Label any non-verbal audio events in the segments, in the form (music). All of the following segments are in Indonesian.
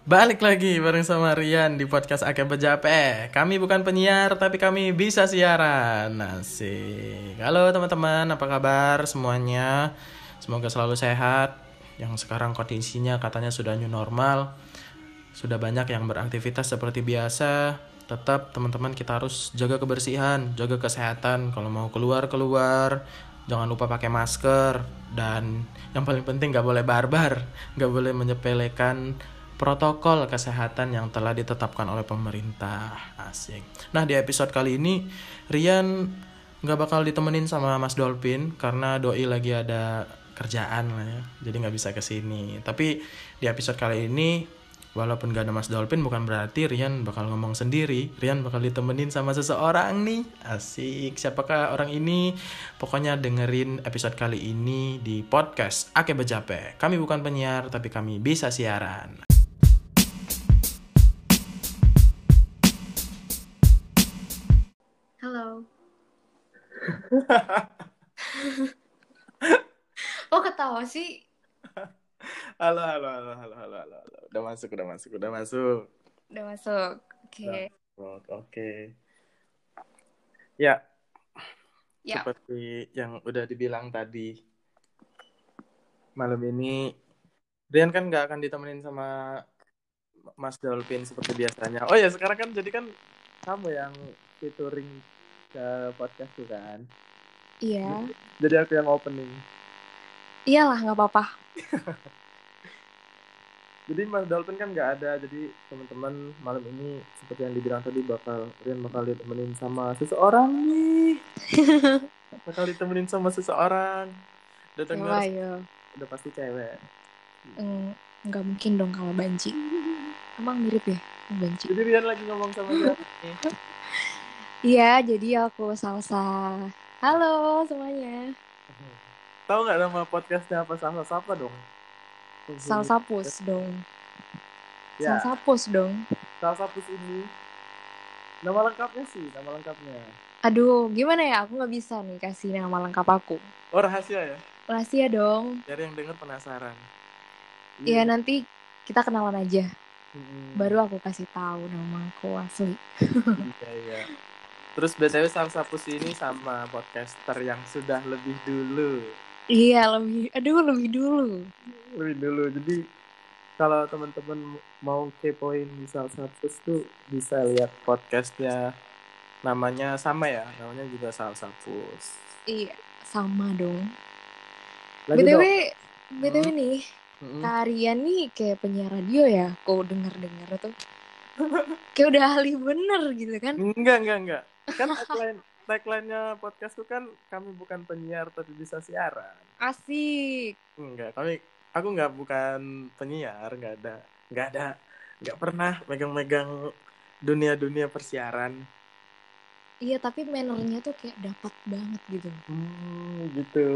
Balik lagi bareng sama Rian di podcast Ake Bejape. Kami bukan penyiar tapi kami bisa siaran. Asik. Halo teman-teman, apa kabar semuanya? Semoga selalu sehat. Yang sekarang kondisinya katanya sudah new normal. Sudah banyak yang beraktivitas seperti biasa. Tetap teman-teman kita harus jaga kebersihan, jaga kesehatan. Kalau mau keluar keluar, jangan lupa pakai masker dan yang paling penting nggak boleh barbar, nggak boleh menyepelekan protokol kesehatan yang telah ditetapkan oleh pemerintah. Asik. Nah, di episode kali ini Rian nggak bakal ditemenin sama Mas Dolphin karena doi lagi ada kerjaan lah ya. Jadi nggak bisa ke sini. Tapi di episode kali ini walaupun gak ada Mas Dolphin bukan berarti Rian bakal ngomong sendiri. Rian bakal ditemenin sama seseorang nih. Asik. Siapakah orang ini? Pokoknya dengerin episode kali ini di podcast Ake Bejape. Kami bukan penyiar tapi kami bisa siaran. (laughs) oh ketawa sih? Halo, halo, halo, halo, halo, halo, halo. Udah masuk, udah masuk, udah masuk. Udah masuk. Oke. Masuk, Oke. Ya, Ya. seperti yang udah dibilang tadi, malam ini Rian kan nggak akan ditemenin sama Mas Dolphin seperti biasanya. Oh ya, sekarang kan jadi kan kamu yang featuring ke podcast tuh kan. Iya. Jadi aku yang opening. Iyalah nggak apa-apa. (laughs) Jadi Mas Dolphin kan nggak ada, jadi teman-teman malam ini seperti yang dibilang tadi bakal Rian bakal ditemenin sama seseorang nih. (laughs) bakal ditemenin sama seseorang. Coba dengar, yo. udah pasti cewek. Eng- Nggak mungkin dong kalau banci. Emang mirip ya banci? Jadi Rian lagi ngomong sama siapa (laughs) nih? Iya. Jadi aku salsa. Halo semuanya. Tahu nggak nama podcastnya apa sama siapa dong? Salsa pus dong. Ya, Salsa pus dong. Salsa Pus ini. Nama lengkapnya sih, nama lengkapnya. Aduh, gimana ya? Aku nggak bisa nih kasih nama lengkap aku. Oh rahasia ya? Rahasia dong. Biar yang denger penasaran. Iya nanti kita kenalan aja. Mm-mm. Baru aku kasih tahu nama aku asli. Iya iya. Terus BTW Salsa Pus ini sama podcaster yang sudah lebih dulu. Iya lebih, aduh lebih dulu. Lebih dulu. Jadi kalau teman-teman mau kepoin di Salsa Pus tuh bisa lihat podcastnya namanya sama ya, namanya juga Salsa Pus. Iya, sama dong. Lagi BTW, dong. BTW Hmm. nih, Mm-mm. Kak Rian nih kayak penyiar radio ya, kau denger-denger tuh. (laughs) kayak udah ahli bener gitu kan. Enggak, enggak, enggak. Kan tagline tagline-nya podcast tuh kan kami bukan penyiar tapi bisa siaran. Asik. Enggak, kami aku enggak bukan penyiar, enggak ada enggak ada enggak pernah megang-megang dunia-dunia persiaran. Iya, tapi mannernya tuh kayak dapat banget gitu. Hmm, gitu.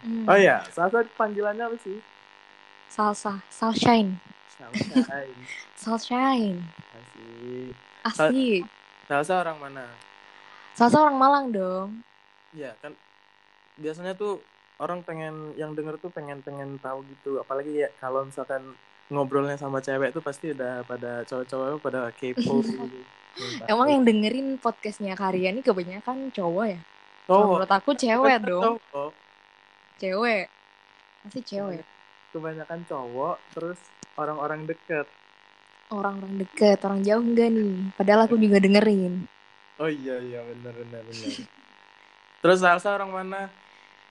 Hmm. Oh ya, salah satu panggilannya apa sih? Salsa, Salshine. Salsa. (laughs) Salshine. Asik. Asik. Salsa orang mana? Salsa orang Malang dong. Ya, kan biasanya tuh orang pengen yang denger tuh pengen-pengen tahu gitu. Apalagi ya kalau misalkan ngobrolnya sama cewek tuh pasti udah pada cowok-cowok pada kepo gitu. (laughs) Emang yang dengerin podcastnya Kak Rian ini kebanyakan cowok ya? Cowok menurut aku cewek dong. Cowok. Cewek. Pasti cewek. Kebanyakan cowok terus orang-orang deket. orang-orang deket, orang jauh enggak nih? Padahal aku juga dengerin. Oh iya iya benar benar benar. (laughs) terus Salsa orang mana?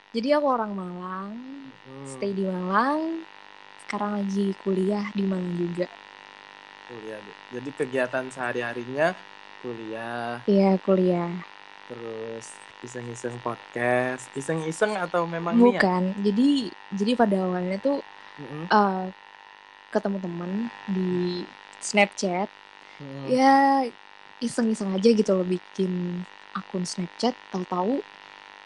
Jadi aku orang Malang, Hmm, stay di Malang. Sekarang lagi kuliah di Malang juga. kuliah. Jadi kegiatan sehari-harinya kuliah, Iya, kuliah. terus iseng-iseng podcast, iseng-iseng atau memang niat? Bukan. Jadi jadi pada awalnya tuh Mm-mm. eh, ketemu temen di Snapchat. Mm. Ya iseng-iseng aja gitu loh bikin akun Snapchat, tahu-tahu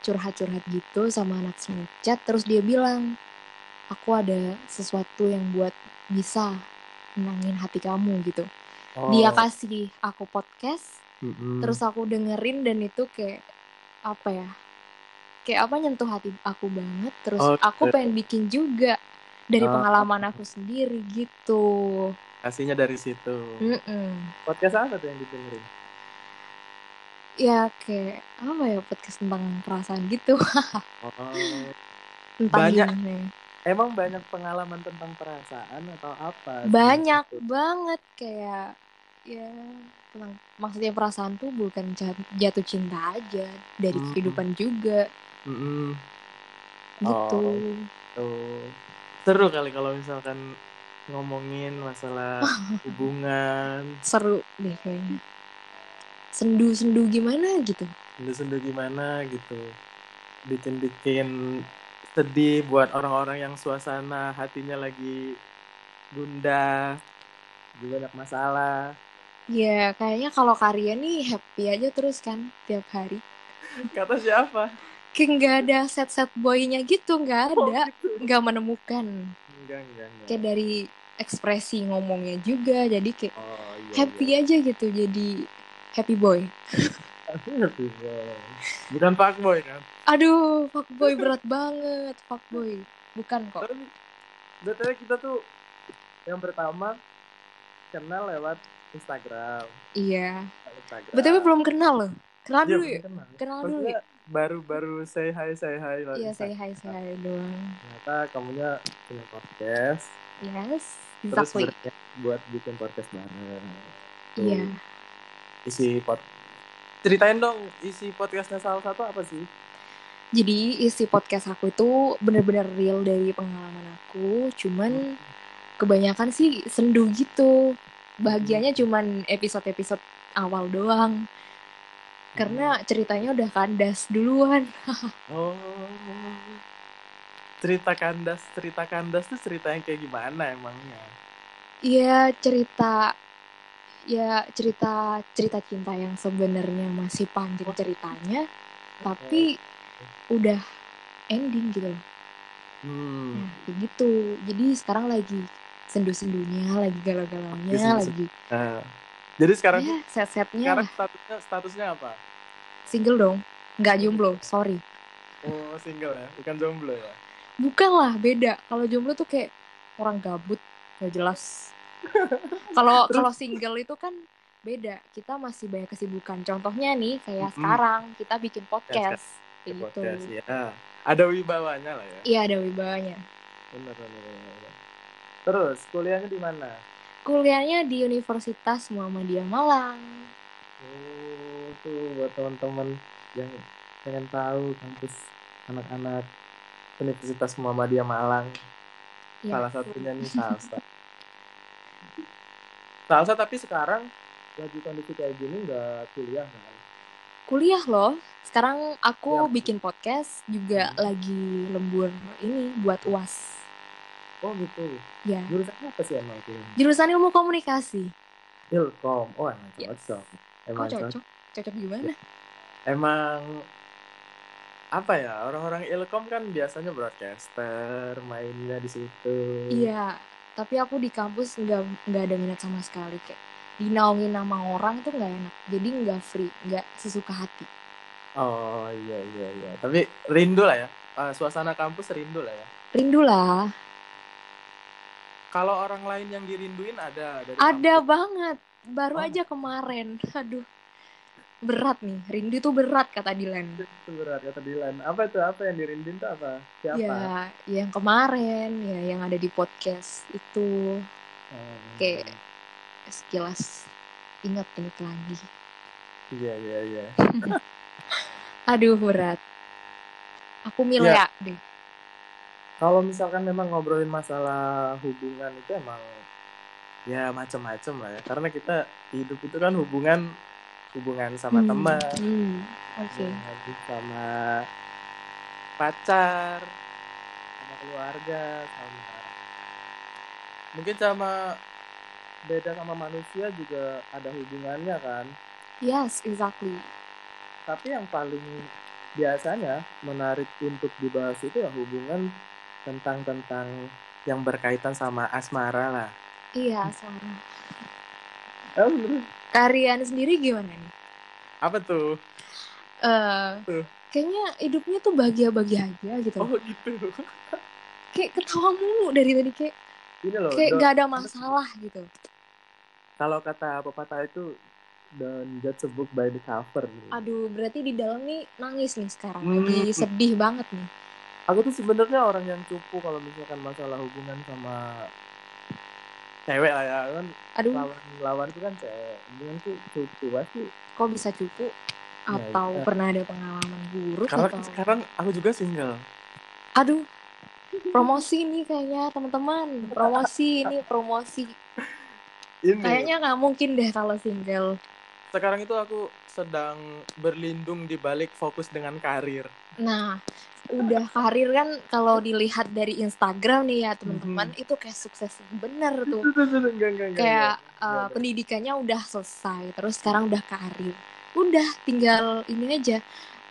curhat-curhat gitu sama anak Snapchat terus dia bilang aku ada sesuatu yang buat bisa menangin hati kamu gitu. Dia Oh. kasih aku podcast, Mm-mm. terus aku dengerin dan itu kayak apa ya? Kayak apa nyentuh hati aku banget. Terus Oke. aku pengen bikin juga dari Oh. pengalaman aku sendiri gitu. Kasihnya dari situ. Mm-mm. Podcast apa tuh yang didengerin? ya kayak apa ya podcast tentang perasaan gitu (laughs) Oh, tentang Banyak. gimana ya. emang banyak pengalaman tentang perasaan atau apa? banyak Gitu. banget kayak ya tentang maksudnya perasaan tuh bukan jat- jatuh cinta aja dari Mm-mm. kehidupan juga Mm-mm. gitu Oh. Tuh. Seru kali kalau misalkan ngomongin masalah hubungan, seru deh kayaknya sendu-sendu gimana gitu sendu-sendu gimana gitu. Bikin-bikin sedih buat orang-orang yang suasana hatinya lagi gundah, juga banyak masalah. ya kayaknya kalau karya nih happy aja terus kan tiap hari Kata siapa? kayak nggak ada set-set boynya gitu nggak Oh, ada gitu. nggak menemukan Enggak, enggak, enggak. kayak dari ekspresi ngomongnya juga jadi kayak Oh, iya, happy iya. aja gitu jadi happy boy Happy boy. Bukan fuckboy kan? aduh fuckboy berat banget fuckboy bukan kok Tapi BTW kita tuh yang pertama kenal lewat Instagram. iya Instagram. btw belum kenal loh kenal Iya, dulu yuk kenal. kenal dulu Maksudnya yuk baru-baru say hi say hi lewat iya say hi say hi doang. Ternyata kamunya punya podcast. yes Terus exactly berniat buat bikin podcast bareng. Iya. Isi pod Ceritain dong isi podcastnya salah satu apa sih? jadi isi podcast aku itu bener-bener real dari pengalaman aku. Cuman kebanyakan sih sendu gitu. Bahagianya cuman episode-episode awal doang karena ceritanya udah kandas duluan (laughs) Oh. Cerita kandas, cerita kandas tuh cerita yang kayak gimana emangnya? Iya cerita ya cerita cerita cinta yang sebenarnya masih panjang ceritanya tapi udah ending gitu loh. Hmm. Nah, kayak gitu. Jadi sekarang lagi sendu-sendunya, lagi galau-galaunya, lagi jadi sekarang ya set-setnya sekarang statusnya statusnya apa? Single dong. Nggak jomblo, sorry. Oh single ya, bukan jomblo ya? Bukan lah, beda. Kalau jomblo tuh kayak orang gabut, gak jelas. (laughs) Kalau kalau single itu kan beda. Kita masih banyak kesibukan. Contohnya nih kayak Mm-mm. sekarang kita bikin podcast. Kayak gitu. Podcast ya. Ada wibawanya lah ya. Iya ada wibawanya. Bener, bener, bener. Terus kuliahnya di mana? Kuliahnya di Universitas Muhammadiyah Malang. Oh, tuh buat teman-teman yang pengen tahu kampus anak-anak Universitas Muhammadiyah Malang. Ya. Salah satunya nih Salsa. Salsa tapi sekarang lagi kondisi kayak gini nggak kuliah kan? Kuliah loh. Sekarang aku Ya. bikin podcast juga Hmm. lagi lembur ini buat UAS. Oh gitu. Ya. Jurusannya apa sih emang kuliah? Jurusan ilmu komunikasi. Ilkom. Oh emang Yes. cocok. Kok Emang cocok. cocok? Cocok gimana? Emang apa ya orang-orang Ilkom kan biasanya broadcaster mainnya di situ. Iya, tapi aku di kampus nggak nggak ada minat sama sekali kayak dinaungin nama orang tuh nggak enak. Jadi nggak free, nggak sesuka hati. Oh iya iya iya. Tapi rindu lah ya. Eh, suasana kampus rindu lah ya. Rindu lah, Kalau orang lain yang dirinduin ada dari ada kampus. banget. Baru Oh. aja kemarin, aduh, berat nih. Rindu tuh berat kata Dilan. Itu berat kata Dilan. Apa tuh? Apa yang dirinduin tuh apa? Siapa? Ya, yang kemarin, ya yang ada di podcast itu Hmm. kayak sekilas ingat-ingat lagi. Iya iya iya. (laughs) Aduh berat. Aku milih ya deh. Kalau misalkan memang ngobrolin masalah hubungan itu emang ya macem-macem lah ya. Karena kita hidup itu kan hubungan hubungan sama Hmm, teman, hmm, Oke. hubungan sama pacar, sama keluarga, sama mungkin sama beda sama manusia juga ada hubungannya kan. Yes, exactly. Tapi yang paling biasanya menarik untuk dibahas itu ya hubungan tentang tentang yang berkaitan sama asmara lah. Iya, Sarah. Oh, bener. Karian sendiri gimana nih? Apa tuh? Eh, Tuh. kayaknya hidupnya tuh bahagia-bahagia aja gitu. Oh gitu. Kayak ketawa mulu dari tadi kayak Ini loh. kayak do- gak ada masalah gitu. kalau kata pepatah itu don't judge a book by the cover. Aduh, berarti di dalam nih nangis nih sekarang. Hmm. Lagi sedih banget nih. Aku tuh sebenarnya orang yang cupu kalau misalkan masalah hubungan sama cewek lah ya kan Aduh, lawan lawan itu kan cewek hubungan tuh cupu pasti kok bisa cupu? Atau iya. pernah ada pengalaman buruk karena atau... sekarang aku juga single Aduh, promosi nih kayaknya teman-teman. Promosi ini promosi. (laughs) ini Kayaknya nggak mungkin deh kalau single. sekarang itu aku sedang berlindung di balik fokus dengan karir Nah, udah karir kan kalau dilihat dari Instagram nih ya teman-teman, itu kayak sukses bener tuh. enggak enggak enggak Kayak uh, pendidikannya udah selesai, terus sekarang udah karir. Udah tinggal ini aja.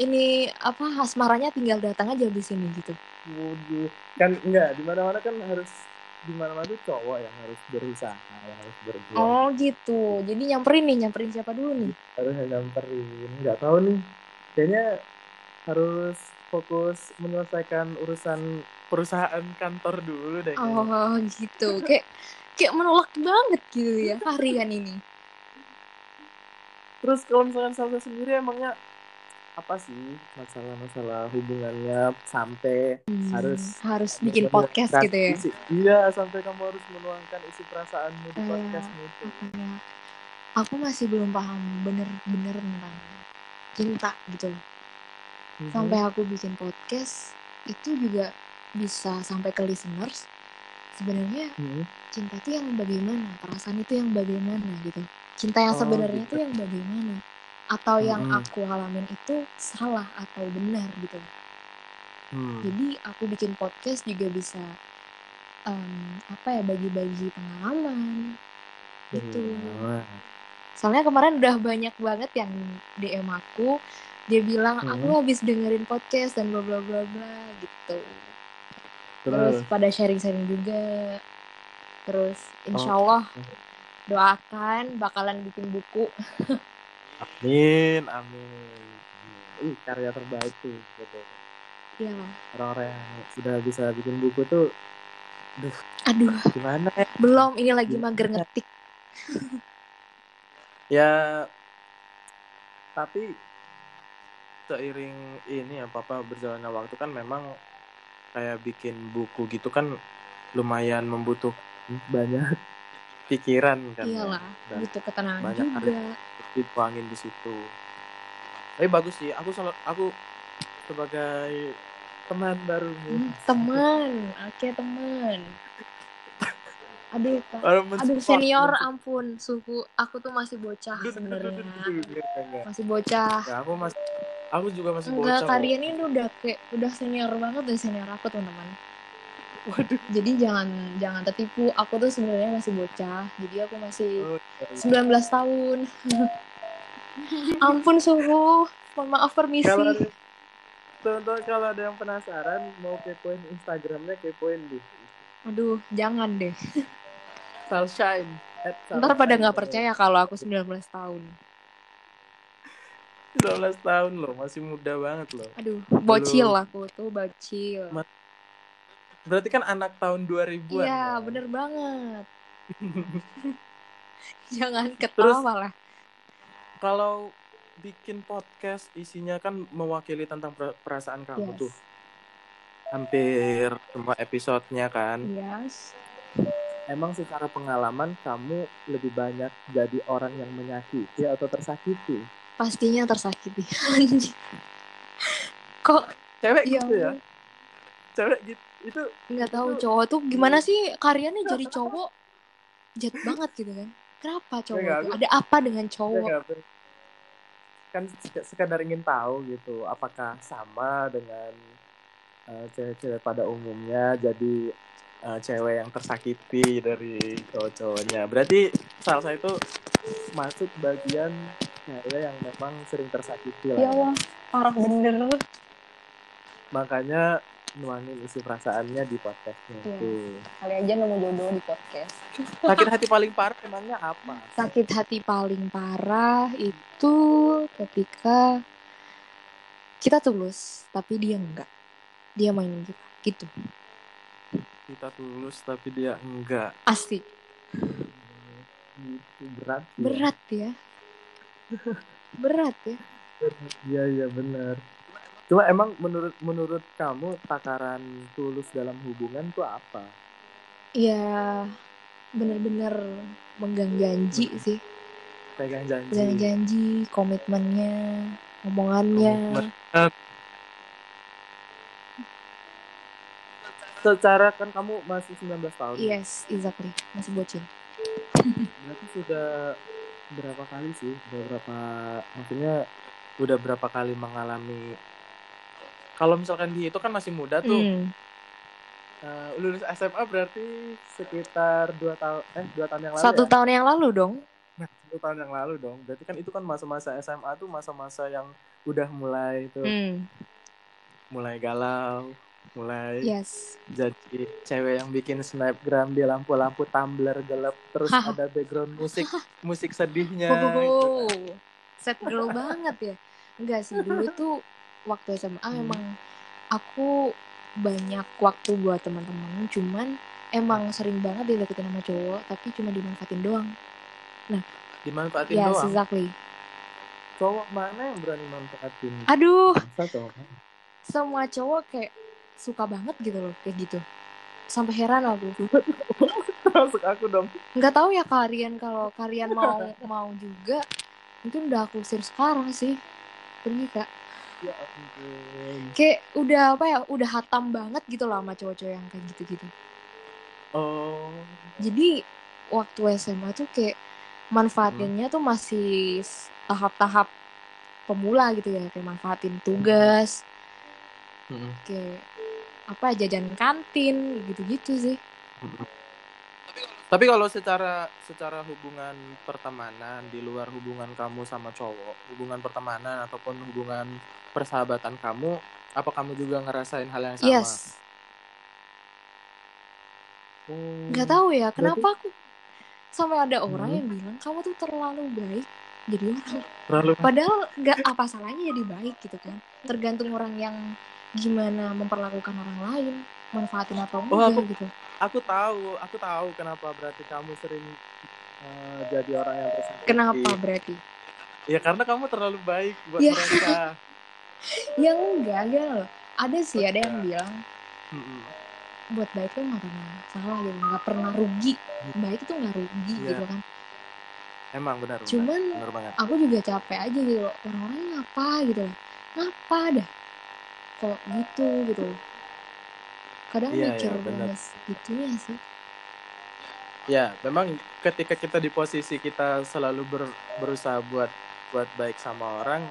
Ini apa asmaranya tinggal datang aja di sini gitu. Waduh. kan enggak di mana mana kan harus di mana mana tuh cowok yang harus berusaha yang harus berjuang Oh gitu. Jadi nyamperin nih, nyamperin siapa dulu nih? harus nyamperin nggak tahu nih kayaknya harus fokus menyelesaikan urusan perusahaan kantor dulu deh kayaknya. Oh gitu. Kayak kayak menolak banget gitu ya harian ini. terus kalau misalkan Salsa sendiri emangnya apa sih masalah-masalah hubungannya sampai Hmm, Harus harus bikin podcast gitu ya. isi- iya sampai kamu harus menuangkan isi perasaanmu di Iya. podcastmu itu aku masih belum paham bener-bener tentang cinta gitu loh. Mhm. Sampai aku bikin podcast itu juga bisa sampai ke listeners. Sebenarnya Mhm. cinta itu yang bagaimana, perasaan itu yang bagaimana gitu. Cinta yang Oh, sebenarnya gitu. itu yang bagaimana. Atau yang Mhm. aku alamin itu salah atau benar gitu. Hmm. Jadi aku bikin podcast juga bisa em, apa ya bagi-bagi pengalaman gitu. Iya. Soalnya kemarin udah banyak banget yang DM aku, dia bilang aku Hmm. habis dengerin podcast dan bla bla bla bla gitu. Terus, Terus pada sharing-sharing juga. Terus insya Oh. Doakan bakalan bikin buku. (laughs) amin, amin. Ih, karya terbaik tuh, gitu. Iya. Orang-orang yang sudah bisa bikin buku tuh, duh, Aduh, gimana ya? belum ini lagi Gimana? mager ngetik. Ya, tapi seiring ini ya, papa berjalannya waktu kan memang kayak bikin buku gitu kan lumayan membutuh banyak pikiran kan. ya. Iyalah, Dan butuh ketenangan banyak juga. dituangin di situ. Tapi bagus sih, aku selalu aku sebagai teman barumu. Hmm, teman, oke teman. Aduh. Baru Aduh senior ampun suhu aku tuh masih bocah sebenarnya masih bocah Ya, aku masih aku juga masih enggak bocah. kok. kalian ini udah kayak udah senior banget udah senior aku teman-teman Waduh. jadi jangan jangan tertipu aku tuh sebenarnya masih bocah jadi aku masih Oh, iya. 19 tahun (laughs) ampun suhu mohon maaf permisi Kalau teman-teman kalau ada yang penasaran mau kepoin Instagramnya kepoin di aduh jangan deh Salshine. at ntar pada nggak percaya kalau aku 19 tahun 19 tahun loh, masih muda banget loh. aduh bocil aku tuh bocil Berarti kan anak tahun 2000-an. iya kan? bener banget (laughs) jangan ketawa lah Kalau bikin podcast isinya kan mewakili tentang per- perasaan kamu Yes. tuh. Hampir semua episodenya kan. yes Emang secara pengalaman kamu lebih banyak jadi orang yang menyakiti atau tersakiti? Pastinya tersakiti. (laughs) Kok Cewek ya gitu ya? Cewek gitu. Itu nggak tahu Itu- cowok tuh gimana sih karyanya jadi cowok? Jet banget gitu kan. Kenapa cowok Enggak, tuh? aku- ada apa dengan cowok? Ber- kan sek- sekadar ingin tahu gitu apakah sama dengan uh, cewek-cewek pada umumnya jadi uh, cewek yang tersakiti dari cowok-cowoknya. Berarti salah satu itu masuk bagian cewek yang memang sering tersakiti lah. Ya Allah parah bener makanya nuangin isi perasaannya di podcastnya Iya. itu. Kali aja nemu jodoh di podcast. (laughs) Sakit hati paling parah emangnya apa? Sakit hati paling parah itu ketika kita tulus tapi dia enggak. Dia mainin kita gitu. Kita tulus tapi dia enggak. Asik. Gitu berat ya. berat ya berat ya. Iya iya benar. Cuma emang menurut menurut kamu takaran tulus dalam hubungan tuh apa? Ya bener-bener menggang janji sih. Pegang janji. Pegang janji komitmennya omongannya. Komitmen. secara kan kamu masih 19 tahun. Yes exactly. Masih bocil. Berarti sudah berapa kali sih? Udah berapa maksudnya udah berapa kali mengalami? Kalau misalkan di itu kan masih muda tuh. Hmm. Eh, lulus SMA berarti sekitar dua tahun eh dua tahun yang lalu satu ya? tahun yang lalu dong. Nah, satu tahun yang lalu dong. Berarti kan itu kan masa-masa SMA tuh masa-masa yang udah mulai tuh. Hmm. mulai galau mulai yes jadi cewek yang bikin snapgram di lampu-lampu tumbler gelap terus Hah. ada background musik musik sedihnya Oh, gitu. set girl banget ya. Enggak sih, dulu tuh waktu SMA Hmm. emang aku banyak waktu buat teman-teman, cuman emang sering banget dideketin sama cowok, tapi cuma dimanfaatin doang. dimanfaatin Yes, doang exactly. cowok mana yang berani manfaatin Aduh, Masa cowok semua cowok kayak suka banget gitu loh, kayak gitu. Sampai heran aku. (laughs) masuk aku dong Nggak tahu ya kalian kalau kalian mau mau juga, mungkin udah aku usir sekarang sih. Pergi kak. ya ampun Kayak udah apa ya, udah hatam banget gitu loh sama cowok-cowok yang kayak gitu-gitu. oh jadi waktu SMA tuh kayak manfaatinnya tuh masih tahap-tahap pemula gitu ya kayak manfaatin tugas Mm-mm. kayak apa jajan kantin gitu-gitu sih Tapi kalau secara secara hubungan pertemanan di luar hubungan kamu sama cowok, hubungan pertemanan ataupun hubungan persahabatan kamu, apa kamu juga ngerasain hal yang sama? yes Hmm. nggak tahu ya kenapa aku sampai ada orang Hmm. yang bilang kamu tuh terlalu baik jadi orang Terlalu padahal nggak apa salahnya jadi baik gitu kan tergantung orang yang gimana memperlakukan orang lain manfaatin atau Oh, enggak aku- gitu aku tahu, aku tahu kenapa berarti kamu sering eh, jadi orang yang tersakiti. kenapa berarti Ya karena kamu terlalu baik buat Ya. mereka. (laughs) ya enggak enggak loh ada sih ada yang bilang Mm-mm. buat baik tuh nggak pernah salah gitu nggak pernah rugi baik itu nggak rugi Iya. gitu kan Emang benar. benar. cuman benar banget. aku juga capek aja gitu loh orang-orang ngapa gitu loh ngapa dah kok gitu gitu kadang Iya, mikir iya, benar. banget gitunya sih Ya, memang ketika kita di posisi kita selalu ber- berusaha buat buat baik sama orang,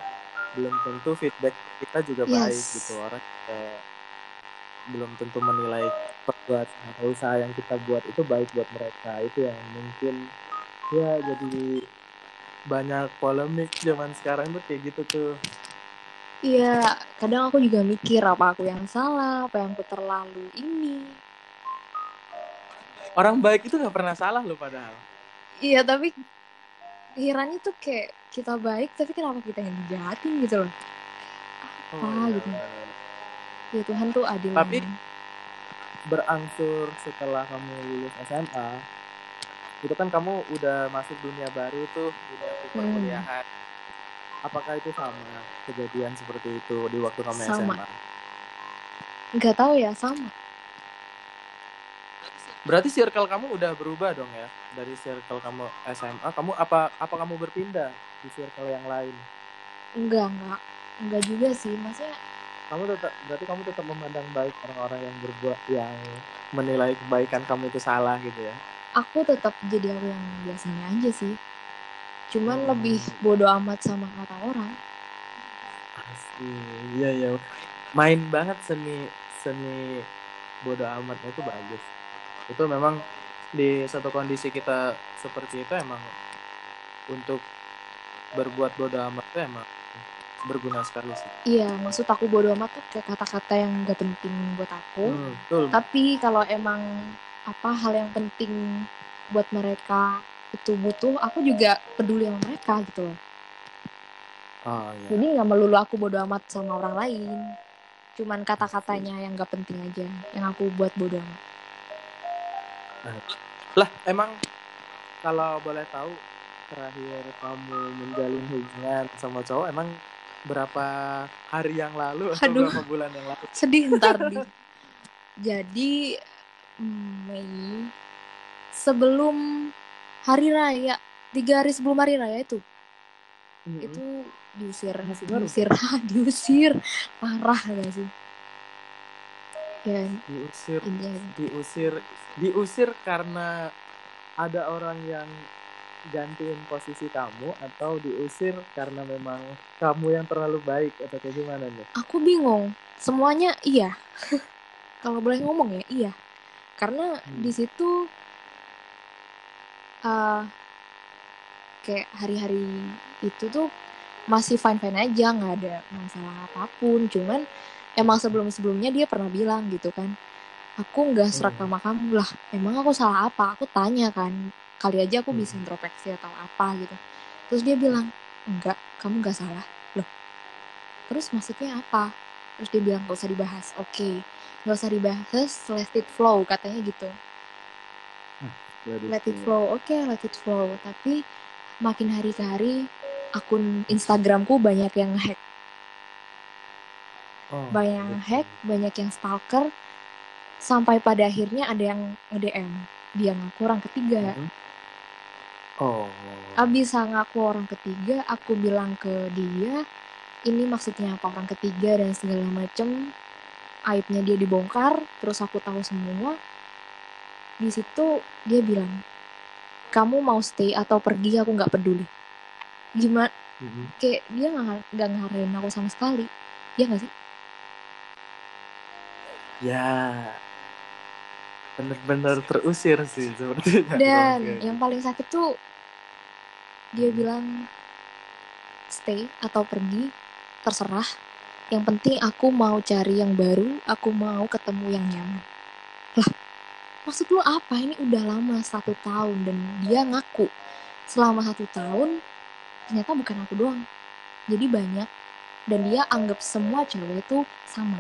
belum tentu feedback kita juga baik Yes. gitu. Orang eh, belum tentu menilai perbuatan atau usaha yang kita buat itu baik buat mereka. Itu yang mungkin ya jadi banyak polemik zaman sekarang tuh kayak gitu tuh. Iya kadang aku juga mikir apa aku yang salah apa yang aku terlalu ini. Orang baik itu nggak pernah salah loh padahal. iya tapi herannya tuh kayak kita baik tapi kenapa kita yang dijahatin gitu loh? Apa iya, gitu? benar. ya Tuhan tuh adil Tapi- berangsur setelah kamu lulus SMA itu kan kamu udah masuk dunia baru tuh dunia perkuliahan apakah itu sama kejadian seperti itu di waktu kamu Sama. SMA nggak tahu ya sama. Berarti circle kamu udah berubah dong ya? Dari circle kamu SMA kamu apa apa kamu berpindah di circle yang lain? Enggak enggak enggak juga sih maksudnya kamu tetap berarti kamu tetap memandang baik orang-orang yang berbuat yang menilai kebaikan kamu itu salah gitu ya? Aku tetap jadi aku yang biasanya aja sih cuman lebih bodoh amat sama kata orang Asli, iya iya. Main banget seni seni bodoh amatnya itu bagus. Itu memang di satu kondisi kita seperti itu emang untuk berbuat bodoh amat itu emang berguna sekali sih. iya maksud aku bodoh amat tuh kayak kata-kata yang gak penting buat aku Hmm, betul. tapi kalau emang apa hal yang penting buat mereka itu butuh aku juga peduli sama mereka gitu loh Oh iya. jadi nggak melulu aku bodoh amat sama orang lain cuman kata-katanya yang gak penting aja yang aku buat bodoh amat Lah, emang kalau boleh tahu terakhir kamu menjalin hubungan sama cowok emang berapa hari yang lalu atau Aduh. berapa bulan yang lalu? sedih ntar (laughs) di jadi mm, Mei sebelum hari raya tiga hari sebelum hari raya itu Mm-mm. itu diusir Masih baru? diusir (laughs) diusir parah gak sih ya diusir ini diusir diusir karena ada orang yang gantiin posisi kamu atau diusir karena memang kamu yang terlalu baik atau kayak gimana nih? aku bingung semuanya iya (laughs) kalau boleh ngomong ya iya karena Hmm. di situ eh kayak hari-hari itu tuh masih fine fine aja nggak ada masalah apa pun. Cuman emang sebelum sebelumnya dia pernah bilang gitu kan aku nggak serak Hmm. sama kamu lah. Emang aku salah apa? Aku tanya kan kali aja aku bisa Hmm. introspeksi atau apa gitu. Terus dia bilang enggak kamu nggak salah. Loh terus maksudnya apa? Terus dia bilang gak usah dibahas. Oke nggak usah dibahas let it flow katanya gitu let it flow. Oke let it flow. Tapi makin hari ke hari akun Instagramku banyak yang hack. Oh, banyak yang gitu. hack banyak yang stalker. Sampai pada akhirnya ada yang nge-DM dia ngaku orang ketiga. Mhm. Oh. abis ngaku orang ketiga aku bilang ke dia ini maksudnya apa? Orang ketiga dan segala macem. Aibnya dia dibongkar terus aku tahu semua di situ dia bilang kamu mau stay atau pergi aku nggak peduli gimana Mhm. kayak dia nggak nggak ngarahin aku sama sekali ya nggak sih Ya. Bener-bener terusir sih sepertinya. dan Oke. yang paling sakit tuh dia Hmm. bilang stay atau pergi terserah yang penting aku mau cari yang baru aku mau ketemu yang nyaman lah maksud lu apa? Ini udah lama satu tahun dan dia ngaku. Selama satu tahun ternyata bukan aku doang. Jadi banyak. Dan dia anggap semua cewek itu sama.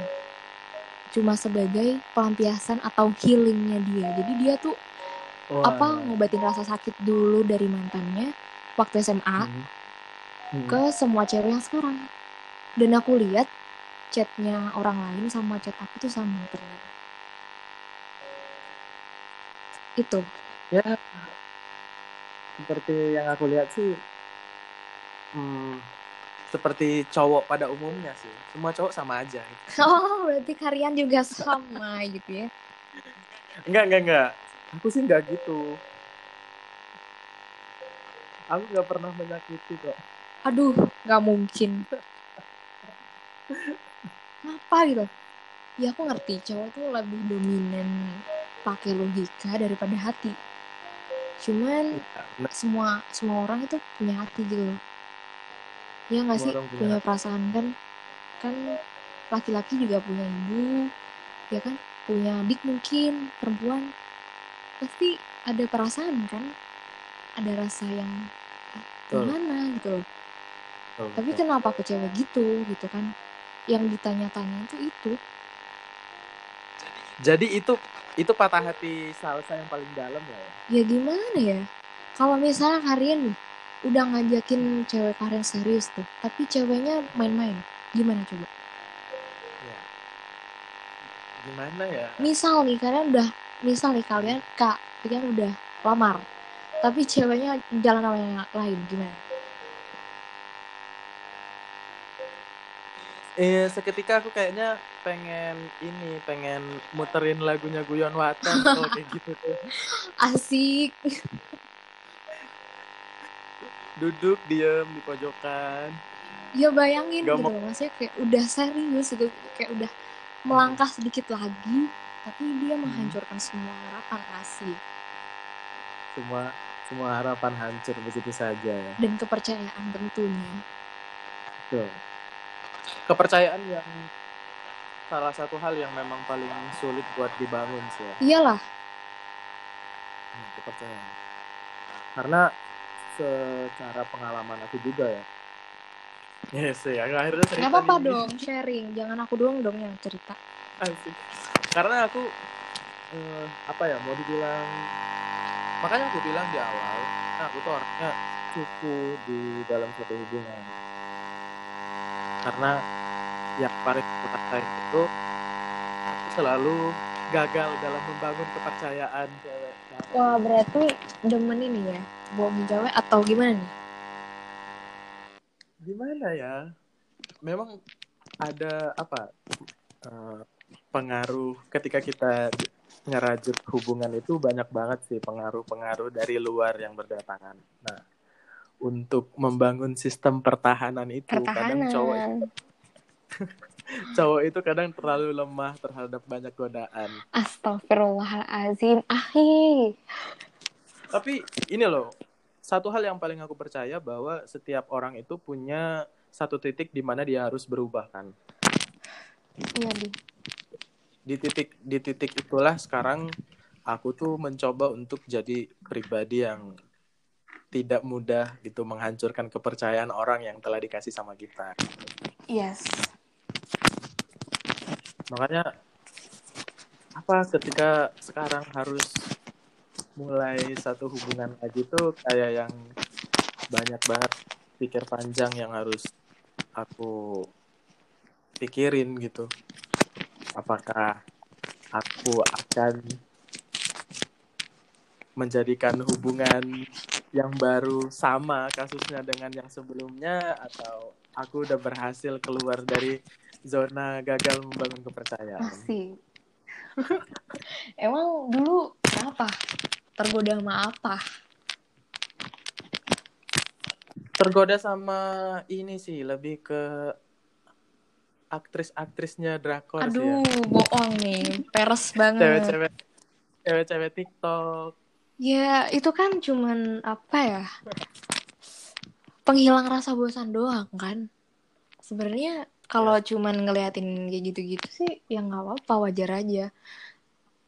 Cuma sebagai pelampiasan atau healingnya dia. Jadi dia tuh Wah. apa ngobatin rasa sakit dulu dari mantannya waktu SMA Mhm. Mhm. ke semua cewek yang sekarang. Dan aku lihat chatnya orang lain sama chat aku tuh sama ternyata itu Ya. Seperti yang aku lihat sih hmm, seperti cowok pada umumnya sih. Semua cowok sama aja. gitu. (laughs) oh berarti kalian juga sama gitu ya Enggak, enggak, enggak. Aku sih enggak gitu. Aku nggak pernah menyakiti kok. aduh nggak mungkin (laughs) kenapa gitu ya aku ngerti cowok tuh lebih dominan pakai logika daripada hati. Cuman Nah, semua semua orang itu punya hati gitu loh. Ya nggak sih? punya punya hati. perasaan kan kan laki-laki juga punya ibu ya kan? Punya adik mungkin perempuan. Pasti ada perasaan kan? Ada rasa yang "Ah, Betul. gimana gitu loh. Betul, tapi kenapa ke cewek gitu gitu kan? Yang ditanya-tanya itu itu. Jadi itu itu patah hati salsa yang paling dalam ya. ya? gimana ya kalau misalnya kalian nih udah ngajakin cewek kalian serius tuh tapi ceweknya main-main gimana coba Ya. Gimana ya? misal nih kalian udah misal nih kalian kak kalian udah lamar tapi ceweknya jalan sama yang lain gimana Eh seketika aku kayaknya pengen ini pengen muterin lagunya Guyon Watan (laughs) kalau kayak gitu tuh. asik Duduk diem di pojokan. ya bayangin Gak gitu mau- loh maksudnya kayak udah serius gitu kayak udah melangkah sedikit lagi tapi dia Hmm. menghancurkan semua harapan asli Semua semua harapan hancur begitu saja ya. dan kepercayaan tentunya Betul. Kepercayaan yang salah satu hal yang memang paling sulit buat dibangun sih ya. iyalah Hmm, kepercayaan. Karena secara pengalaman aku juga ya. Yes, ya. Akhirnya cerita nggak apa-apa dong sharing jangan aku doang dong yang cerita Asik. Karena aku eh, apa ya mau dibilang makanya aku bilang di awal aku tuh orangnya cupu di dalam suatu hubungan karena yang paling aku rasain itu aku selalu gagal dalam membangun kepercayaan cewek Wah, berarti demen ini ya, bohongin cewek atau gimana nih? gimana ya memang ada apa eh, pengaruh ketika kita ngerajut hubungan itu banyak banget sih pengaruh-pengaruh dari luar yang berdatangan nah untuk membangun sistem pertahanan itu kadang cowok Pertahanan. (laughs) cowok itu kadang terlalu lemah terhadap banyak godaan Astagfirullahalazim. Ahi. tapi ini loh satu hal yang paling aku percaya bahwa setiap orang itu punya satu titik di mana dia harus berubah kan Iya, Di. di titik di titik itulah sekarang aku tuh mencoba untuk jadi pribadi yang tidak mudah gitu menghancurkan kepercayaan orang yang telah dikasih sama kita Yes. Makanya apa ketika sekarang harus mulai satu hubungan lagi tuh kayak yang banyak banget pikir panjang yang harus aku pikirin gitu. Apakah aku akan menjadikan hubungan yang baru sama kasusnya dengan yang sebelumnya atau aku udah berhasil keluar dari zona gagal membangun kepercayaan. Masih. Emang dulu kenapa? Tergoda sama apa? Tergoda sama ini sih lebih ke aktris-aktrisnya drakor sih ya. Aduh, bohong nih. Peres banget. Cewek-cewek cewek-cewek TikTok. Ya, itu kan cuman apa ya? Penghilang rasa bosan doang kan. Sebenarnya kalau cuman ngeliatin kayak gitu-gitu sih ya nggak apa-apa, wajar aja.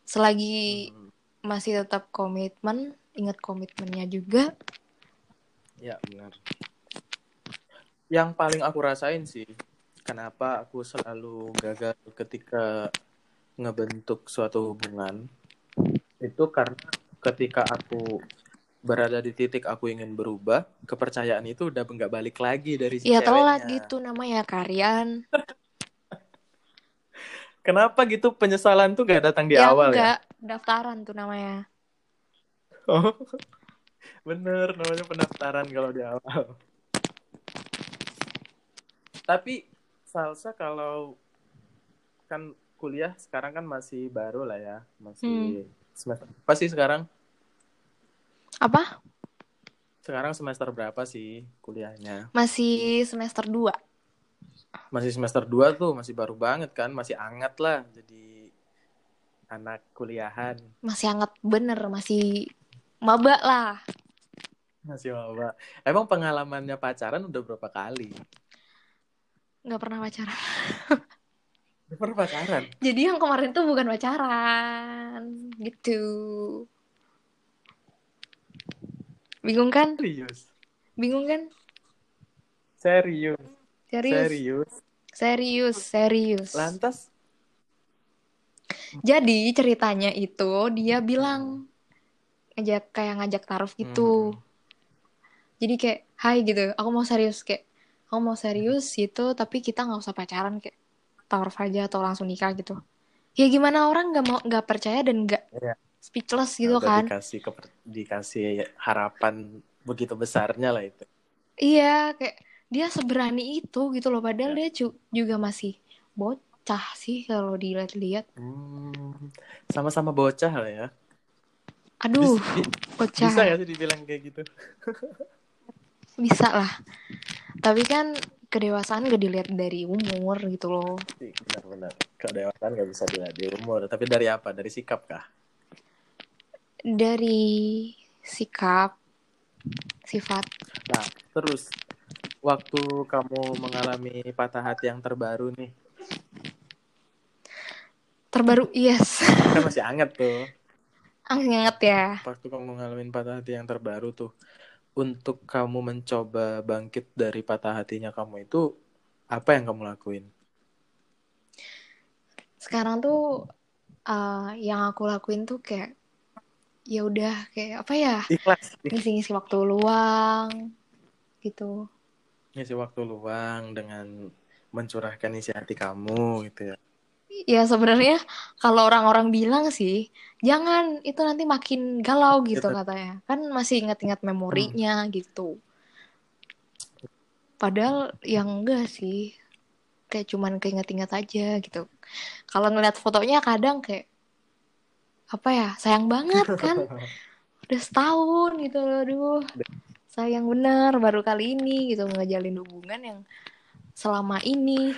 Selagi Hmm, masih tetap komitmen, ingat komitmennya juga. ya benar. Yang paling aku rasain sih kenapa aku selalu gagal ketika ngebentuk suatu hubungan itu karena ketika aku berada di titik aku ingin berubah, kepercayaan itu udah nggak balik lagi dari si Ya telat ceweknya. gitu namanya Karian. (laughs) Kenapa gitu penyesalan tuh gak datang di ya awal ya? enggak, daftaran tuh namanya. Oh, (laughs) bener namanya pendaftaran kalau di awal. Tapi salsa kalau kan kuliah sekarang kan masih baru lah ya, masih semester apa sih sekarang? Apa? Sekarang semester berapa sih kuliahnya? Masih semester 2. Masih semester 2 tuh, masih baru banget kan, masih anget lah jadi anak kuliahan. Masih hangat bener, masih maba lah. Masih maba. Emang pengalamannya pacaran udah berapa kali? Nggak pernah pacaran. Udah pernah pacaran? (laughs) Jadi yang kemarin tuh bukan pacaran. Gitu. Bingung kan? Serius? Bingung kan? Serius? Serius. Serius? Serius, serius. Lantas Jadi ceritanya itu dia bilang ngajak kayak ngajak taruh gitu. Mhm. Jadi kayak, hai gitu, aku mau serius kayak, aku mau serius gitu, tapi kita nggak usah pacaran kayak taruh aja atau langsung nikah gitu. Ya gimana orang nggak mau nggak percaya dan nggak Iya. Speechless gitu udah kan? dikasih keper- dikasih harapan begitu besarnya lah itu. Iya, kayak dia seberani itu gitu loh. Padahal Ya. dia ju- juga masih bocah sih kalau dilihat-lihat. Hmm, sama-sama bocah lah ya. Aduh, Bis- bi- bocah. bisa gak sih dibilang kayak gitu? (laughs) Bisa lah. Tapi kan kedewasaan gak dilihat dari umur gitu loh. Benar-benar. Kedewasaan gak bisa dilihat di umur. Tapi dari apa? Dari sikap kah? Dari sikap, sifat. Nah, terus waktu kamu mengalami patah hati yang terbaru nih, Terbaru, yes. kan masih (laughs) anget tuh. Anget ya. Waktu kamu ngalamin patah hati yang terbaru tuh, untuk kamu mencoba bangkit dari patah hatinya kamu itu, apa yang kamu lakuin? Sekarang tuh eh, yang aku lakuin tuh kayak ya udah kayak apa ya ikhlas ngisi-ngisi waktu luang gitu. Ngisi waktu luang dengan mencurahkan isi hati kamu gitu ya. Ya sebenarnya kalau orang-orang bilang sih jangan itu nanti makin galau gitu Gitu. katanya. Kan masih ingat-ingat memorinya gitu. Padahal yang enggak sih. Kayak cuman keinget-inget aja gitu. Kalau ngeliat fotonya kadang kayak apa ya sayang banget kan. (laughs) Udah setahun gitu loh aduh. Sayang bener baru kali ini gitu ngejalin hubungan yang selama ini.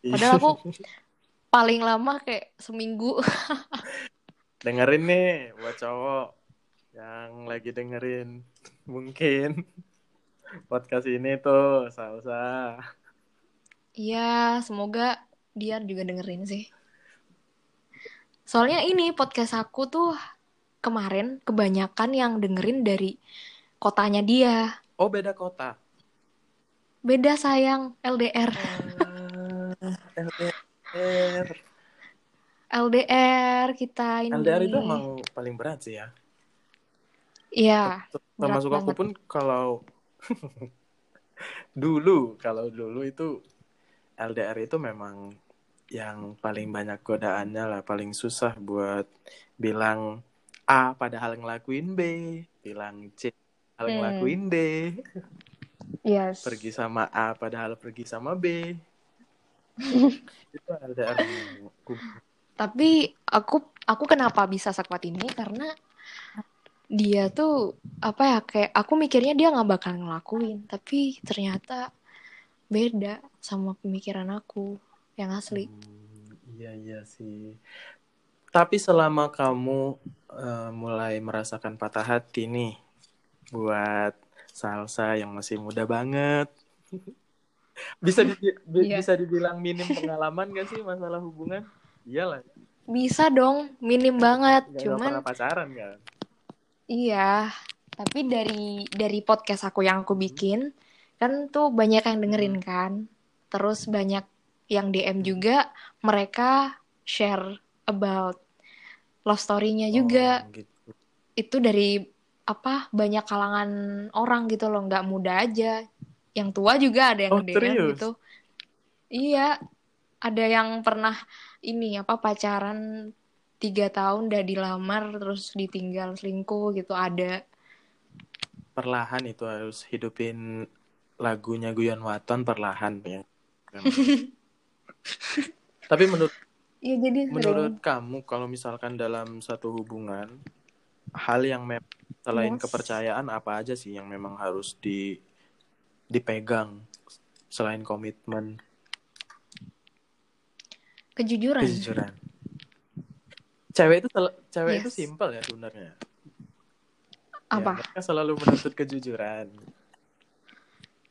Padahal aku (laughs) paling lama kayak seminggu. (laughs) Dengerin nih buat cowok yang lagi dengerin mungkin. Podcast ini tuh salsa Iya, semoga dia juga dengerin sih. Soalnya ini podcast aku tuh kemarin kebanyakan yang dengerin dari kotanya dia. oh beda kota Beda sayang, LDR. Ah, LDR LDR kita ini. LDR itu emang paling berat sih ya Iya, termasuk aku banget. pun kalau (laughs) dulu kalau dulu itu LDR itu memang yang paling banyak godaannya lah paling susah buat bilang A padahal ngelakuin B bilang C padahal Hmm. ngelakuin D Yes. pergi sama A padahal pergi sama B (laughs) itu LDR Tapi aku aku kenapa bisa sekuat ini karena dia tuh apa ya kayak aku mikirnya dia nggak bakal ngelakuin, tapi ternyata beda sama pemikiran aku yang asli. Hmm, iya iya sih. Tapi selama kamu eh, mulai merasakan patah hati nih buat salsa yang masih muda banget, (laughs) bisa di- bi- Iya. bisa dibilang minim pengalaman gak sih masalah hubungan? Iyalah, Bisa dong, minim banget. nggak Cuman pernah pacaran kan? iya, tapi dari dari podcast aku yang aku bikin kan tuh banyak yang dengerin kan. Terus banyak yang DM juga mereka share about love story-nya juga. Oh, gitu. Itu dari apa banyak kalangan orang gitu loh, nggak muda aja. Yang tua juga ada yang Oh, DM serius? gitu. Iya, ada yang pernah ini apa pacaran tiga tahun udah dilamar terus ditinggal selingkuh gitu ada. Perlahan itu harus hidupin lagunya Guyon Waton perlahan ya. (laughs) (laughs) Tapi menurut Iya jadi sering. Menurut kamu, kalau misalkan dalam satu hubungan, hal yang selain Yes. kepercayaan apa aja sih yang memang harus di dipegang selain komitmen, kejujuran. kejujuran? Cewek itu cewek itu Yes. simpel ya sebenarnya. Ya, Apa? mereka selalu menuntut kejujuran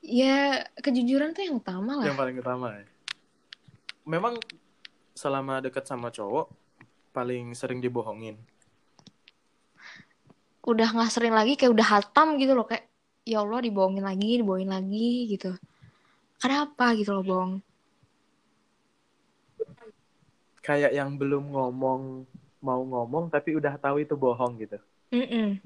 Ya kejujuran tuh yang utama lah. yang paling utama. ya. Memang selama dekat sama cowok paling sering dibohongin. Udah nggak sering lagi kayak udah hatam gitu loh kayak ya Allah dibohongin lagi, dibohongin lagi gitu. Kenapa gitu loh bohong? Kayak yang belum ngomong mau ngomong tapi udah tahu itu bohong gitu. Mm-mm.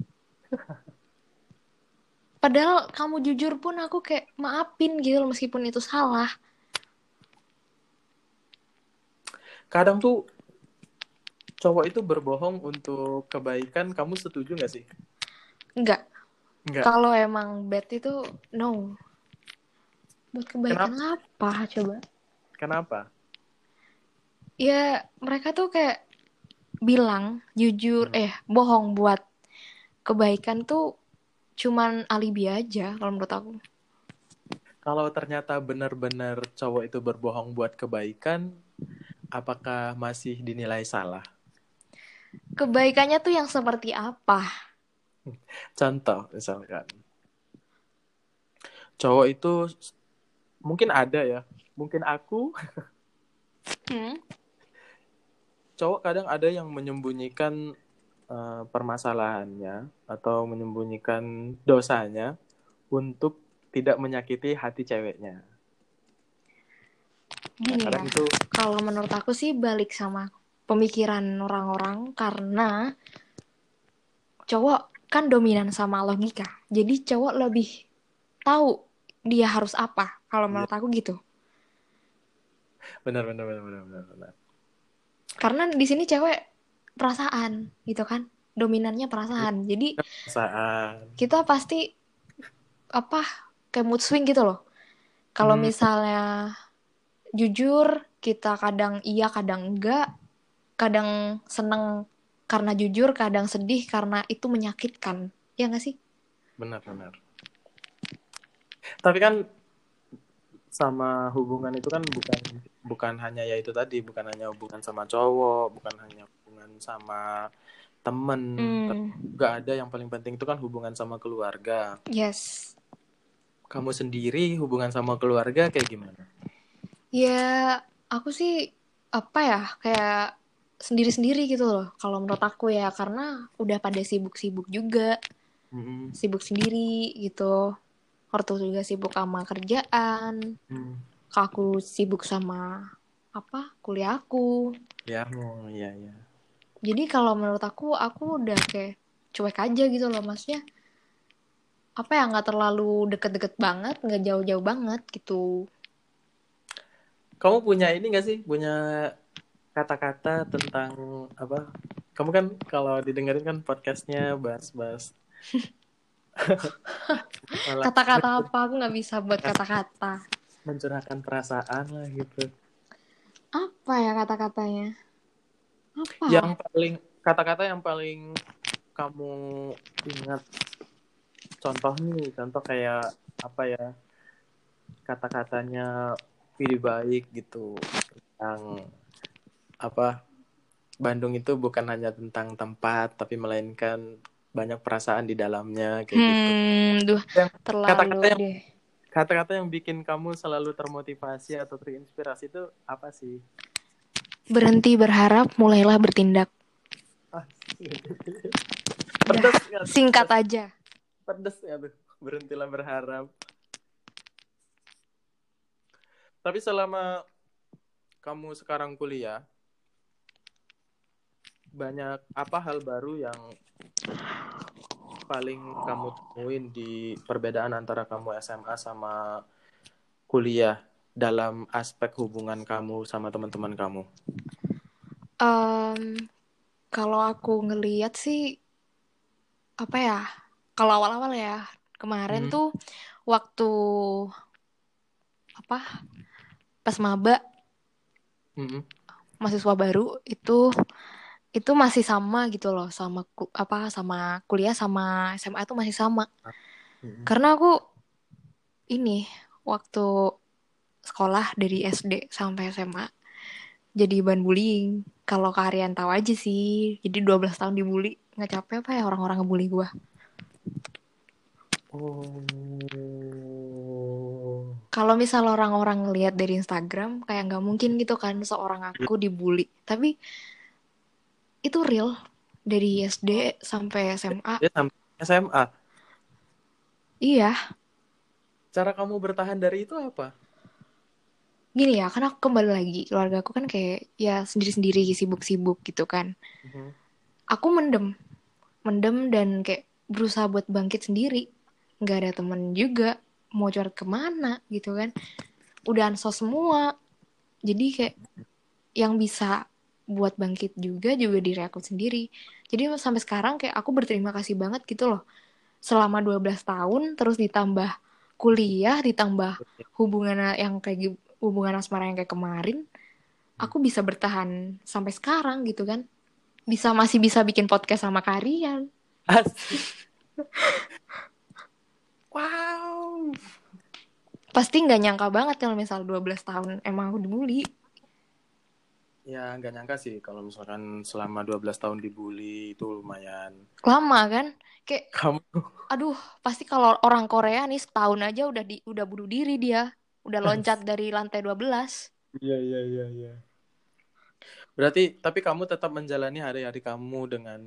Padahal kamu jujur pun aku kayak maafin gitu loh meskipun itu salah. Kadang tuh cowok itu berbohong untuk kebaikan kamu setuju nggak sih Enggak. Enggak. Kalau emang bad itu no. Buat kebaikan apa coba? kenapa Ya mereka tuh kayak bilang jujur Hmm. eh bohong buat kebaikan tuh cuman alibi aja kalau menurut aku. kalau ternyata benar-benar cowok itu berbohong buat kebaikan apakah masih dinilai salah Kebaikannya tuh yang seperti apa? contoh misalkan cowok itu mungkin ada ya mungkin aku Hmm? cowok kadang ada yang menyembunyikan eh, permasalahannya atau menyembunyikan dosanya untuk tidak menyakiti hati ceweknya. Nah, Gini ya. itu Kalau menurut aku sih balik sama pemikiran orang-orang karena cowok kan dominan sama logika. Jadi cowok lebih tahu dia harus apa. Kalau menurut aku gitu. benar benar benar benar benar benar Karena di sini cewek perasaan gitu kan. Dominannya perasaan. Jadi perasaan kita pasti apa kayak mood swing gitu loh. Kalau Hmm. misalnya jujur, kita kadang iya, kadang enggak, kadang seneng karena jujur, kadang sedih karena itu menyakitkan. Ya nggak sih? benar benar tapi kan sama hubungan itu kan bukan bukan hanya ya itu tadi bukan hanya hubungan sama cowok bukan hanya hubungan sama temen juga ada yang paling penting itu kan hubungan sama keluarga yes. kamu sendiri hubungan sama keluarga kayak gimana Ya, aku sih apa ya kayak sendiri-sendiri gitu loh. Kalau menurut aku ya karena udah pada sibuk-sibuk juga, Mm-mm. sibuk sendiri gitu. Ortu juga sibuk sama kerjaan, Hmm. aku sibuk sama apa kuliahku. ya oh, iya iya Jadi kalau menurut aku, aku udah kayak cuek aja gitu loh, maksudnya apa ya nggak terlalu deket-deket banget, nggak jauh-jauh banget gitu. Kamu punya ini gak sih? Punya kata-kata tentang apa? Kamu kan kalau didengerin kan podcastnya bahas-bahas. (laughs) Kata-kata apa? Aku nggak bisa buat kata-kata. mencurahkan perasaan lah gitu. Apa ya kata-katanya? Apa? yang paling kata-kata yang paling kamu ingat. Contoh nih contoh kayak apa ya? Kata-katanya pilih baik gitu tentang apa Bandung itu bukan hanya tentang tempat tapi melainkan banyak perasaan di dalamnya kayak gitu Hmm, duh, Yang terlalu kata-kata yang- deh. kata-kata yang bikin kamu selalu termotivasi atau terinspirasi itu apa sih Berhenti berharap, mulailah bertindak. ah, pedes? Singkat aja. pedes ya tuh berhentilah berharap tapi selama kamu sekarang kuliah banyak apa hal baru yang paling kamu temuin di perbedaan antara kamu SMA sama kuliah dalam aspek hubungan kamu sama teman-teman kamu Em, kalau aku ngeliat sih, apa ya? Kalau awal-awal ya, kemarin Hmm. tuh waktu apa? Pas maba, Mm-mm. mahasiswa baru itu itu masih sama gitu loh sama ku- apa sama kuliah sama SMA tuh masih sama. Mm-mm. Karena aku ini waktu sekolah dari SD sampai SMA jadi bahan bullying. Kalau kalian tahu aja sih, jadi 12 tahun dibully. Nggak capek apa ya orang-orang ngebully gua. Oh Kalau misal orang-orang ngelihat dari Instagram, kayak nggak mungkin gitu kan seorang aku dibully. Tapi itu real dari SD sampai SMA. dia sampai SMA Iya, cara kamu bertahan dari itu apa gini ya, karena aku kembali lagi keluarga aku kan kayak ya sendiri-sendiri sibuk-sibuk gitu kan. Mhm. Aku mendem, mendem dan kayak berusaha buat bangkit sendiri. Nggak ada temen juga, mau curhat ke mana gitu kan. Udah ansos semua. Jadi kayak yang bisa buat bangkit juga juga diri aku sendiri. Jadi sampai sekarang kayak aku berterima kasih banget gitu loh. Selama 12 tahun terus ditambah kuliah, ditambah hubungan yang kayak hubungan asmara yang kayak kemarin, aku bisa bertahan sampai sekarang gitu kan. Bisa masih bisa bikin podcast sama kalian. (laughs) Wow Pasti nggak nyangka banget kalau misal 12 tahun emang aku dibully. ya nggak nyangka sih kalau misalkan selama 12 tahun dibully itu lumayan Lama kan? Kayak kamu aduh, pasti kalau orang Korea nih setahun aja udah di udah bunuh diri dia. Udah loncat dari lantai 12. iya iya iya iya berarti tapi kamu tetap menjalani hari-hari kamu dengan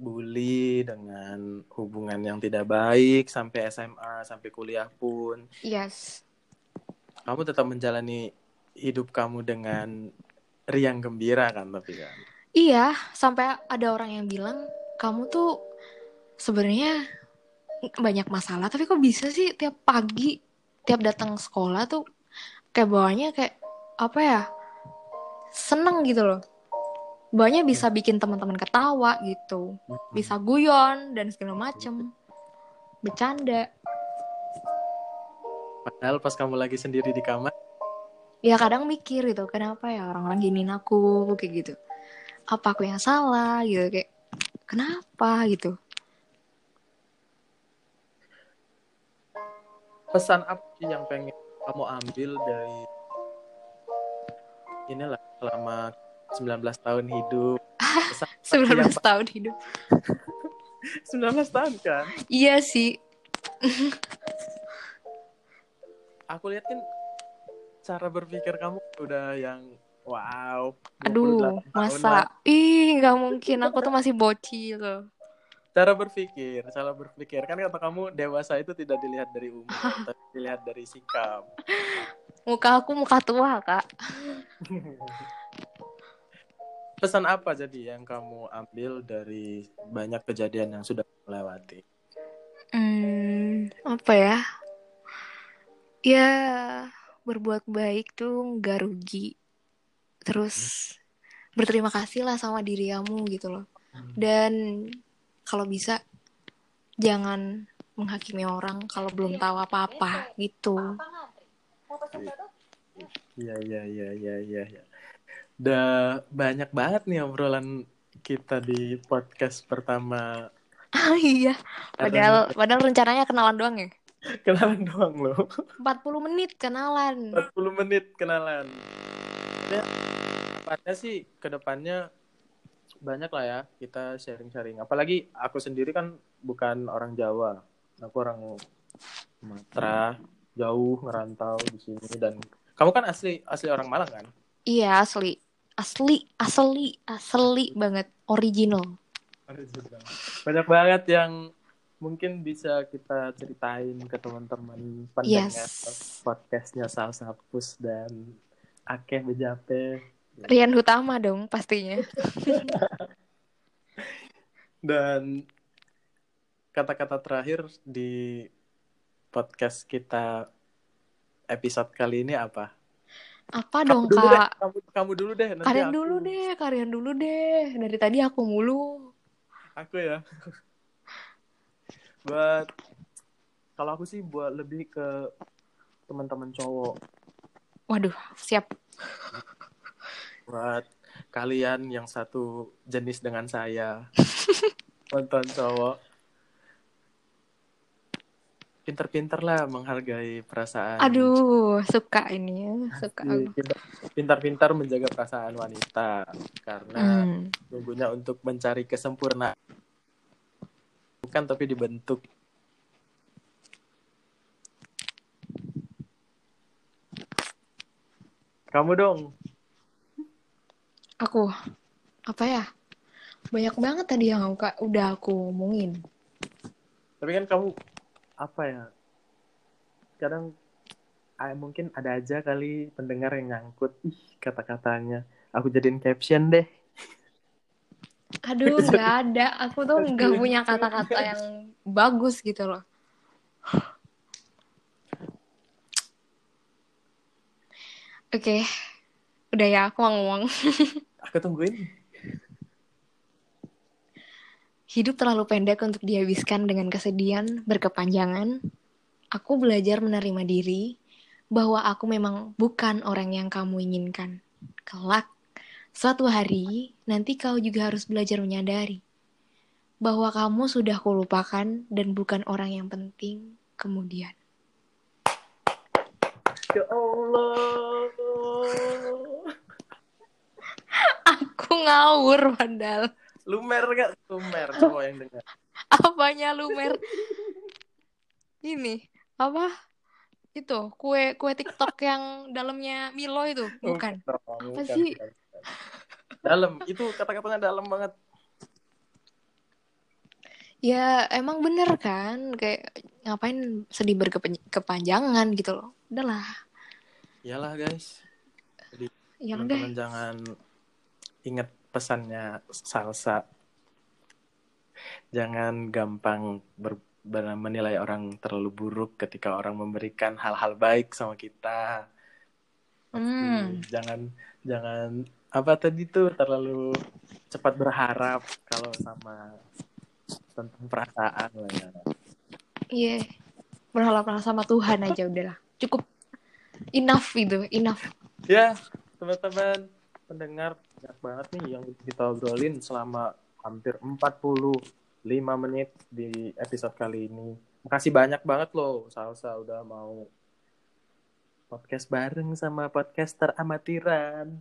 bully dengan hubungan yang tidak baik sampai SMA sampai kuliah pun. Yes. kamu tetap menjalani hidup kamu dengan riang gembira kan tapi kan? Iya, sampai ada orang yang bilang kamu tuh sebenarnya banyak masalah tapi kok bisa sih tiap pagi tiap datang sekolah tuh kayak bawahnya kayak apa ya seneng gitu loh bawahnya bisa bikin teman-teman ketawa gitu. Bisa guyon dan segala macem. Bercanda. Padahal pas kamu lagi sendiri di kamar, ya kadang mikir gitu kenapa ya orang-orang giniin aku kayak gitu. Apa aku yang salah gitu kayak kenapa gitu. Pesan apa sih yang pengen kamu ambil dari inilah selama 19 tahun hidup? (laughs) Pesan apa 19 tahun hidup (laughs) yang 19 tahun kan? iya sih (laughs) Aku lihat kan cara berpikir kamu udah yang wow. 28 aduh tahun lah. masa ih nggak mungkin aku tuh masih bocil Cara berpikir, cara berpikir kan kata kamu dewasa itu tidak dilihat dari umur, tapi dilihat dari sikap. muka aku muka tua kak Pesan apa jadi yang kamu ambil dari banyak kejadian yang sudah melewati? Hmm, apa ya? Ya, berbuat baik tuh nggak rugi. Terus berterima kasih lah sama diri kamu gitu loh. Dan kalau bisa jangan menghakimi orang kalau belum tahu apa-apa gitu. Iya iya iya iya iya. Ya. Udah banyak banget nih obrolan kita di podcast pertama. Ah iya, padahal padahal rencananya kenalan doang ya. Kenalan doang loh. 40 menit kenalan. 40 menit kenalan. Ya, tepatnya sih ke depannya banyak lah ya kita sharing-sharing. Apalagi aku sendiri kan bukan orang Jawa. Aku orang Sumatera, jauh ngerantau di sini dan kamu kan asli asli orang Malang kan? Iya, asli. Asli, asli, asli banget. Original. Banyak banget yang mungkin bisa kita ceritain ke teman-teman pendengar Yes. podcastnya Salsa Pus dan Akeh Bejape. Rian Hutama dong pastinya. (laughs) Dan kata-kata terakhir di podcast kita episode kali ini apa? Apa Kamu dong dulu deh, kak? kamu, kamu dulu deh. Nanti Kalian aku, dulu deh, kalian dulu deh. Dari tadi aku mulu. Aku ya. (laughs) buat kalau aku sih buat lebih ke teman-teman cowok. Waduh, siap. Buat kalian yang satu jenis dengan saya. (laughs) Nonton cowok. Pinter-pinter lah menghargai perasaan. Aduh, suka ini ya, suka pintar-pintar menjaga perasaan wanita karena Hmm. untuk mencari kesempurnaan bukan tapi dibentuk kamu dong Aku, apa ya? Banyak banget tadi yang aku, udah aku omongin. tapi kan kamu apa ya kadang ah, mungkin ada aja kali pendengar yang nyangkut ih kata-katanya aku jadiin caption deh Aduh, nggak (laughs) ada. Aku tuh nggak punya kata-kata yang bagus gitu loh. (sighs) Oke, udah ya aku mau ngomong. (laughs) aku tungguin Hidup terlalu pendek untuk dihabiskan dengan kesedihan berkepanjangan. Aku belajar menerima diri bahwa aku memang bukan orang yang kamu inginkan. Kelak, suatu hari nanti kau juga harus belajar menyadari bahwa kamu sudah kulupakan dan bukan orang yang penting kemudian. ya Allah (laughs) Aku ngawur padahal. Lumer gak lumer cowok yang dengar (laughs) Apanya lumer? Ini apa? Itu kue kue TikTok yang dalamnya Milo itu, bukan? Apa sih? Dalam, itu kata-katanya dalam banget. Ya emang bener kan, kayak ngapain sedih berkepanjangan gitu loh. Udahlah, Iyalah guys, deh. teman-teman jangan ingat pesannya salsa. jangan gampang ber, menilai orang terlalu buruk ketika orang memberikan hal-hal baik sama kita. Hmm. Jangan jangan apa tadi tuh terlalu cepat berharap kalau sama tentang perasaan lah ya. Iya. Berharap sama Tuhan aja udahlah. Cukup enough itu, enough. Ya, teman-teman pendengar banyak banget nih yang kita obrolin selama hampir 45 menit di episode kali ini. Makasih banyak banget loh Salsa udah mau podcast bareng sama podcaster amatiran.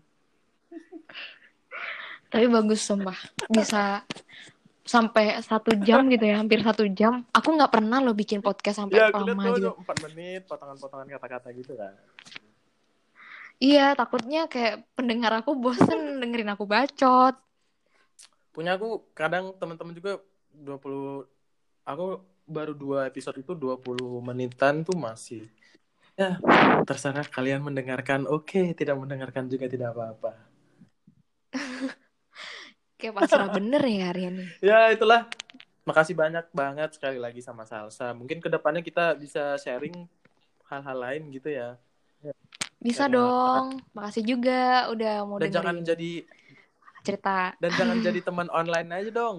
Tapi bagus sumpah. Bisa sampai satu jam gitu ya, hampir satu jam. Aku nggak pernah lo bikin podcast sampai Ya, lama gitu. 4 menit potongan-potongan kata-kata gitu kan. Iya, takutnya kayak pendengar aku bosen dengerin aku bacot. Punya aku kadang teman-teman juga 20 aku baru dua episode itu 20 menitan tuh masih ya terserah kalian mendengarkan. Oke tidak mendengarkan juga tidak apa-apa. (laughs) Kayak pasrah bener ya Aryan nih. (laughs) ya itulah. Makasih banyak banget sekali lagi sama Salsa. Mungkin ke depannya kita bisa sharing hal-hal lain gitu ya Bisa Karena- dong. Makasih juga udah mau dan jangan dengerin jadi cerita. dan jangan (laughs) jadi teman online aja dong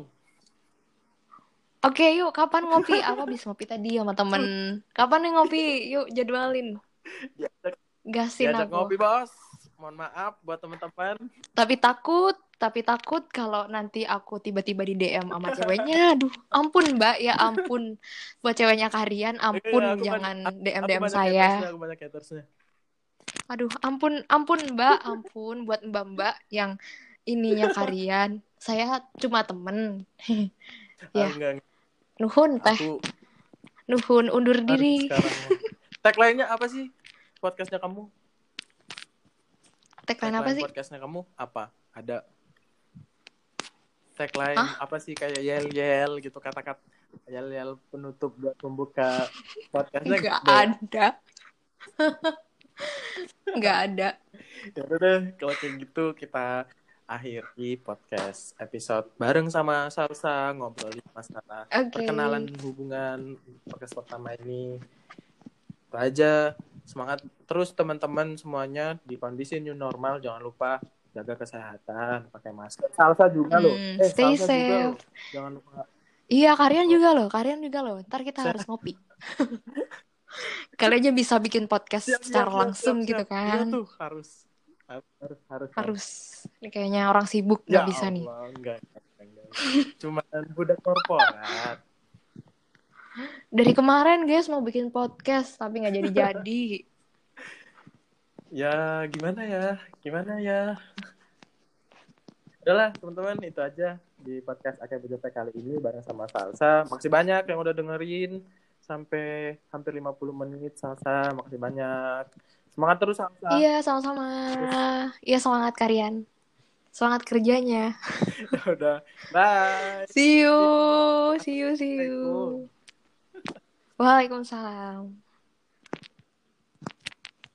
Oke, yuk kapan ngopi? (laughs) Aku habis ngopi tadi sama temen. Kapan nih ngopi? Yuk jadwalin. diajak, Gasin diajak aku. ngopi bos mohon maaf buat teman-teman Tapi takut, tapi takut kalau nanti aku tiba-tiba di DM sama ceweknya. (laughs) Aduh, ampun Mbak, ya ampun. Buat ceweknya Karian, ampun Iya, aku jangan banyak- DM aku DM banyak saya. aku banyak hatersnya Aduh, ampun, ampun Mbak, ampun buat Mbak-mbak yang ininya (laughs) Karian. Saya cuma temen. (laughs) Ya. Enggak. Nuhun teh, aku nuhun undur diri. sekarang tagline-nya apa sih podcastnya kamu Tagline apa sih? podcastnya kamu apa ada tagline Hah? apa sih kayak yel yel gitu kata-kata yel yel penutup buat membuka podcastnya Nggak Deh. ada. (laughs) Nggak ada. ya udah deh kalau kayak gitu kita akhiri podcast episode bareng sama Salsa ngobrolin masalah Oke. perkenalan hubungan podcast pertama ini itu aja semangat terus teman-teman semuanya di kondisi new normal jangan lupa jaga kesehatan pakai masker salsa juga loh Hmm, eh stay salsa juga safe. loh jangan lupa Iya, Karian juga loh, Karian juga loh. Ntar kita harus ngopi. (laughs) Kalian aja bisa bikin podcast Siap, secara siap, langsung siap, gitu siap. Iya kan. tuh harus harus harus harus. Ini kayaknya orang sibuk ya nggak bisa nih. Allah, enggak, enggak, enggak, enggak. cuma budak korporat Dari kemarin guys mau bikin podcast tapi nggak jadi-jadi. (laughs) ya gimana ya gimana ya udahlah teman-teman itu aja di podcast Akai BJP kali ini bareng sama Salsa makasih banyak yang udah dengerin sampai hampir 50 menit Salsa makasih banyak semangat terus Salsa Iya, sama-sama. Iya, semangat Karian. Semangat kerjanya. (laughs) udah bye See you. See you, see you. Waalaikumsalam.